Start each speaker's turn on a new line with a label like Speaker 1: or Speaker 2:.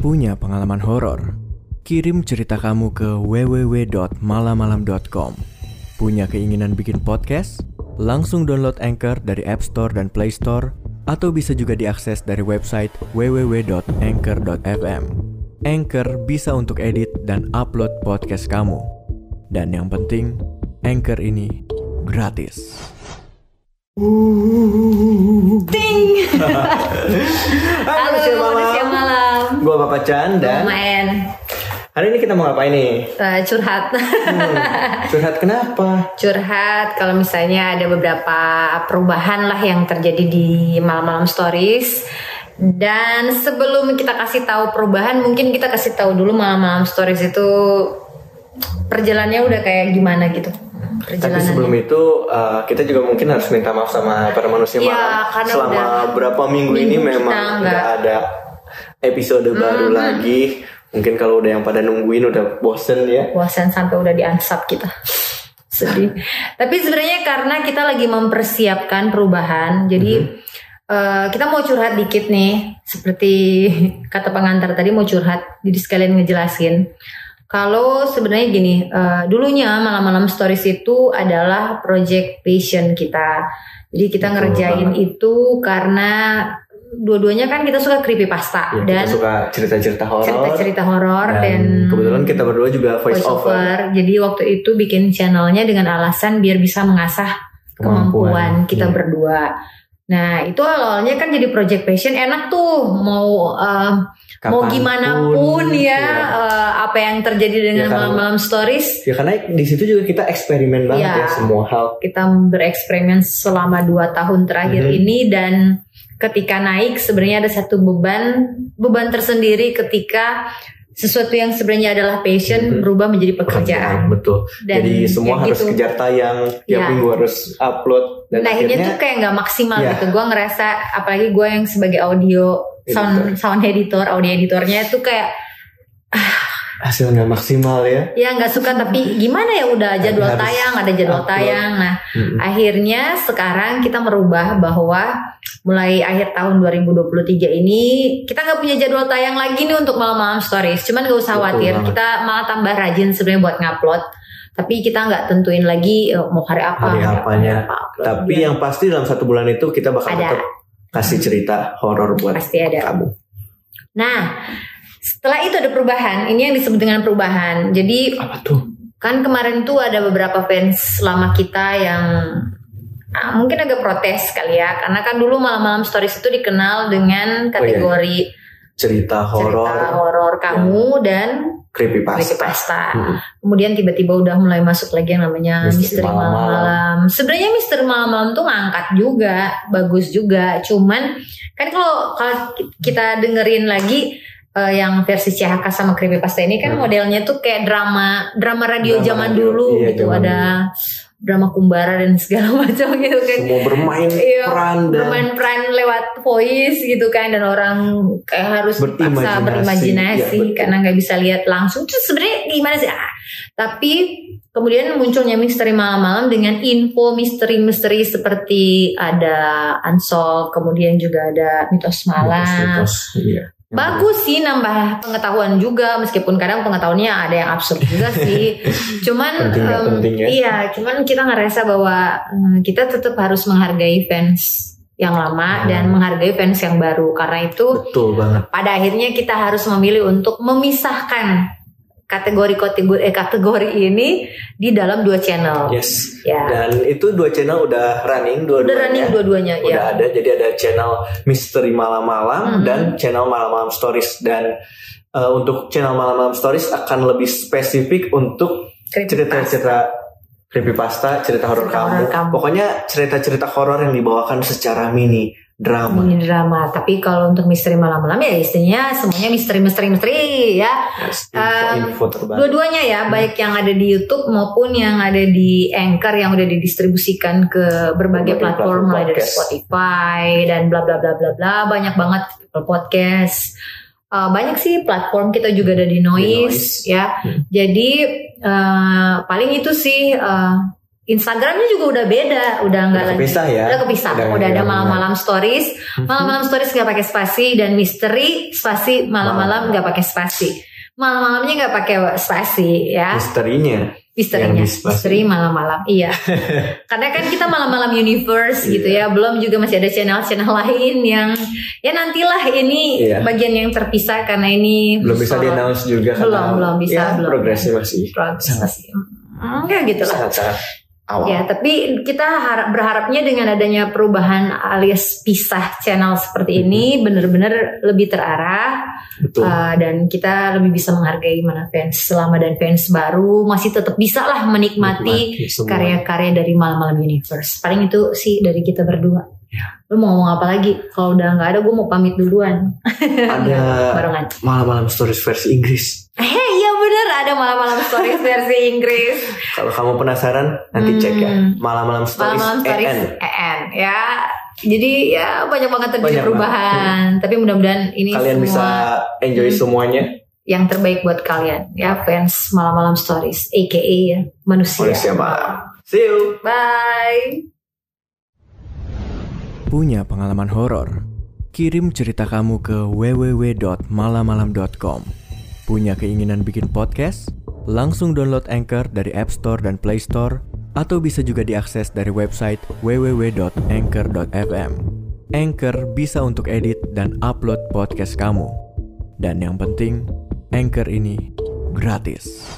Speaker 1: Punya pengalaman horor? Kirim cerita kamu ke www.malamalam.com. Punya keinginan bikin podcast? Langsung download Anchor dari App Store dan Play Store atau bisa juga diakses dari website www.anchor.fm. Anchor bisa untuk edit dan upload podcast kamu. Dan yang penting, Anchor ini gratis.
Speaker 2: Ting. Halo,
Speaker 3: manusia Gua Bapak Chan dan
Speaker 2: Main
Speaker 3: hari ini kita mau ngapain nih?
Speaker 2: uh, curhat.
Speaker 3: Hmm, curhat kenapa?
Speaker 2: curhat kalau misalnya ada beberapa perubahan lah yang terjadi di malam-malam stories. Dan sebelum kita kasih tahu perubahan, mungkin kita kasih tahu dulu malam-malam stories itu perjalanannya udah kayak gimana gitu.
Speaker 3: Tapi sebelum itu uh, kita juga mungkin harus minta maaf sama para manusia
Speaker 2: Iya,
Speaker 3: malam
Speaker 2: karena
Speaker 3: selama
Speaker 2: udah
Speaker 3: berapa minggu, ini
Speaker 2: minggu
Speaker 3: memang
Speaker 2: kita nggak-
Speaker 3: nggak ada episode baru
Speaker 2: Hmm.
Speaker 3: lagi. Mungkin kalau udah yang pada nungguin udah bosen ya.
Speaker 2: bosan sampai udah diansap kita sedih tapi sebenarnya karena kita lagi mempersiapkan perubahan jadi eh, kita mau curhat dikit nih seperti kata pengantar tadi mau curhat jadi sekalian ngejelasin kalau sebenarnya gini eh, dulunya malam-malam stories itu adalah project passion kita jadi kita
Speaker 3: Betul
Speaker 2: ngerjain
Speaker 3: banget.
Speaker 2: itu karena dua-duanya kan kita suka creepypasta
Speaker 3: Ya,
Speaker 2: dan
Speaker 3: kita suka cerita-cerita horor.
Speaker 2: cerita-cerita horor
Speaker 3: dan,
Speaker 2: dan
Speaker 3: kebetulan kita berdua juga voice,
Speaker 2: voice
Speaker 3: over.
Speaker 2: over. Jadi waktu itu bikin channelnya dengan alasan biar bisa mengasah kemampuan,
Speaker 3: Kemampuan,
Speaker 2: kita
Speaker 3: iya.
Speaker 2: berdua. Nah itu awalnya kan jadi project passion enak tuh mau uh, mau
Speaker 3: Kapan pun,
Speaker 2: gimana pun ya
Speaker 3: iya.
Speaker 2: uh, apa yang terjadi dengan
Speaker 3: Ya, kan.
Speaker 2: malam-malam stories
Speaker 3: Ya karena di situ juga kita eksperimen banget
Speaker 2: Iya.
Speaker 3: ya semua hal.
Speaker 2: kita bereksperimen selama dua tahun terakhir
Speaker 3: Mhm.
Speaker 2: ini dan ketika naik sebenarnya ada satu beban beban tersendiri ketika sesuatu yang sebenarnya adalah passion
Speaker 3: Mhm.
Speaker 2: berubah menjadi pekerjaan.
Speaker 3: betul.
Speaker 2: Dan
Speaker 3: Jadi semua
Speaker 2: ya
Speaker 3: harus
Speaker 2: gitu.
Speaker 3: kejar tayang, tiap minggu harus upload dan
Speaker 2: nah akhirnya, tuh kayak nggak maksimal
Speaker 3: Iya.
Speaker 2: gitu. Gue ngerasa apalagi gue yang sebagai audio sound
Speaker 3: Editor.
Speaker 2: sound editor, audio editornya tuh kayak
Speaker 3: hasil nggak maksimal ya.
Speaker 2: ya nggak suka tapi gimana ya udah jadwal
Speaker 3: Harus
Speaker 2: tayang, ada jadwal
Speaker 3: upload.
Speaker 2: tayang. Nah
Speaker 3: Mm-mm.
Speaker 2: akhirnya sekarang kita merubah bahwa mulai akhir tahun 2023 ini kita nggak punya jadwal tayang lagi nih untuk malam-malam stories. Cuman gak usah
Speaker 3: Betul
Speaker 2: khawatir,
Speaker 3: banget.
Speaker 2: kita malah tambah rajin sebenarnya buat ngupload. Tapi kita nggak tentuin lagi eh, mau hari apa.
Speaker 3: Hari apanya.
Speaker 2: apa upload.
Speaker 3: Tapi
Speaker 2: Biar
Speaker 3: yang pasti dalam satu bulan itu kita bakal
Speaker 2: Ada.
Speaker 3: tetap kasih cerita horor buat
Speaker 2: pasti ada.
Speaker 3: kamu.
Speaker 2: Nah, setelah itu ada perubahan. Ini yang disebut dengan perubahan. Jadi
Speaker 3: Apa tuh?
Speaker 2: kan kemarin tuh ada beberapa fans lama kita yang ah, mungkin agak protes kali ya, karena kan dulu malam-malam stories itu dikenal dengan kategori
Speaker 3: Cerita
Speaker 2: cerita
Speaker 3: horor,
Speaker 2: horor kamu dan
Speaker 3: creepypasta.
Speaker 2: creepypasta.
Speaker 3: Mm-mm.
Speaker 2: Kemudian tiba-tiba udah mulai masuk lagi yang namanya
Speaker 3: Misteri
Speaker 2: misteri
Speaker 3: malam-malam.
Speaker 2: Sebenarnya misteri malam-malam tuh ngangkat juga, bagus juga. Cuman kan kalau kalau kita dengerin lagi eh, yang versi CHK sama creepypasta ini kan
Speaker 3: Hmm.
Speaker 2: modelnya tuh kayak drama drama radio
Speaker 3: Drama
Speaker 2: zaman
Speaker 3: radio,
Speaker 2: dulu
Speaker 3: iya,
Speaker 2: gitu. Ada drama kumbara dan segala macam gitu kan.
Speaker 3: Semua bermain
Speaker 2: Iya,
Speaker 3: peran dan
Speaker 2: bermain peran lewat voice gitu kan dan orang kayak harus dipaksa
Speaker 3: Berimajinasi.
Speaker 2: berimajinasi
Speaker 3: Ya,
Speaker 2: karena nggak bisa lihat langsung terus sebenarnya gimana sih ah, tapi kemudian munculnya misteri malam-malam dengan info misteri-misteri seperti ada unsolved kemudian juga ada mitos malam
Speaker 3: mitos-mitos. Iya.
Speaker 2: Bagus sih nambah pengetahuan juga meskipun kadang pengetahuannya ada yang absurd juga sih. Cuman
Speaker 3: Penting penting ya.
Speaker 2: iya, cuman kita ngerasa bahwa em, kita tetap harus menghargai fans yang lama
Speaker 3: Hmm.
Speaker 2: dan menghargai fans yang baru karena itu
Speaker 3: Betul banget.
Speaker 2: pada akhirnya kita harus memilih untuk memisahkan kategori-kategori eh, kategori ini di dalam dua channel.
Speaker 3: Yes.
Speaker 2: Ya.
Speaker 3: Dan itu dua channel udah running
Speaker 2: Udah
Speaker 3: dua-duanya.
Speaker 2: running dua-duanya
Speaker 3: udah
Speaker 2: ya.
Speaker 3: ada jadi ada channel misteri malam-malam
Speaker 2: Mhm.
Speaker 3: dan channel malam-malam stories dan uh, untuk channel malam-malam stories akan lebih spesifik untuk cerita-cerita creepypasta, cerita horor kamu.
Speaker 2: horor kamu.
Speaker 3: Pokoknya cerita-cerita horor yang dibawakan secara mini drama.
Speaker 2: Mini drama, tapi kalau untuk misteri malam-malam ya istilahnya semuanya misteri-misteri-misteri ya.
Speaker 3: Yes,
Speaker 2: Um. Dua-duanya ya, baik yang ada di YouTube maupun yang ada di Anchor yang udah didistribusikan ke berbagai
Speaker 3: Berbagai
Speaker 2: platform
Speaker 3: platform
Speaker 2: mulai dari. Spotify dan bla bla bla bla bla banyak banget podcast. Uh, banyak sih platform kita juga ada di Noise,
Speaker 3: Noise.
Speaker 2: ya.
Speaker 3: Hmm.
Speaker 2: Jadi uh, paling itu sih uh, Instagramnya juga udah beda, udah nggak lagi.
Speaker 3: kepisah ya?
Speaker 2: Udah kepisah.
Speaker 3: Udah
Speaker 2: Udah, ada malam-malam stories, malam-malam stories nggak pakai spasi dan misteri spasi malam-malam nggak pakai spasi. Malam-malamnya nggak pakai spasi ya.
Speaker 3: Misterinya.
Speaker 2: Misterinya,
Speaker 3: di
Speaker 2: misteri malam-malam. Iya. Karena kan kita malam-malam universe gitu
Speaker 3: Iya.
Speaker 2: ya. Belum juga masih ada channel-channel lain yang ya nantilah ini
Speaker 3: Iya.
Speaker 2: bagian yang terpisah karena ini
Speaker 3: Belum bisa
Speaker 2: sorot.
Speaker 3: di-announce juga
Speaker 2: Belum, belum bisa,
Speaker 3: ya,
Speaker 2: belum.
Speaker 3: progresnya masih
Speaker 2: Progres masih. Hmm, ya gitu lah.
Speaker 3: sangat-sangat awal.
Speaker 2: Ya, tapi kita harap berharapnya dengan adanya perubahan alias pisah channel seperti ini benar-benar lebih terarah
Speaker 3: Betul.
Speaker 2: uh, dan kita lebih bisa menghargai mana fans lama dan fans baru masih tetap bisa lah menikmati karya-karya dari malam-malam universe. Paling itu sih dari kita berdua.
Speaker 3: Ya.
Speaker 2: Lu mau ngomong apa lagi? Kalau udah nggak ada, gue mau pamit duluan.
Speaker 3: Ada malam-malam stories versi Inggris.
Speaker 2: Eh, iya bener ada malam-malam stories versi Inggris.
Speaker 3: Kalau kamu penasaran, nanti cek ya.
Speaker 2: Hmm.
Speaker 3: Malam-malam stories,
Speaker 2: Malam-malam stories
Speaker 3: EN.
Speaker 2: EN ya. Jadi ya banyak banget terjadi
Speaker 3: Banyak
Speaker 2: perubahan. Tapi mudah-mudahan ini
Speaker 3: Kalian
Speaker 2: semua
Speaker 3: bisa enjoy
Speaker 2: Hmm.
Speaker 3: semuanya.
Speaker 2: yang terbaik buat kalian ya fans malam-malam stories, aka ya manusia.
Speaker 3: Manusia malam. See you.
Speaker 2: Bye.
Speaker 1: Punya pengalaman horor? Kirim cerita kamu ke www.malamalam.com. Punya keinginan bikin podcast? Langsung download Anchor dari App Store dan Play Store atau bisa juga diakses dari website www.anchor.fm. Anchor bisa untuk edit dan upload podcast kamu. Dan yang penting, Anchor ini gratis.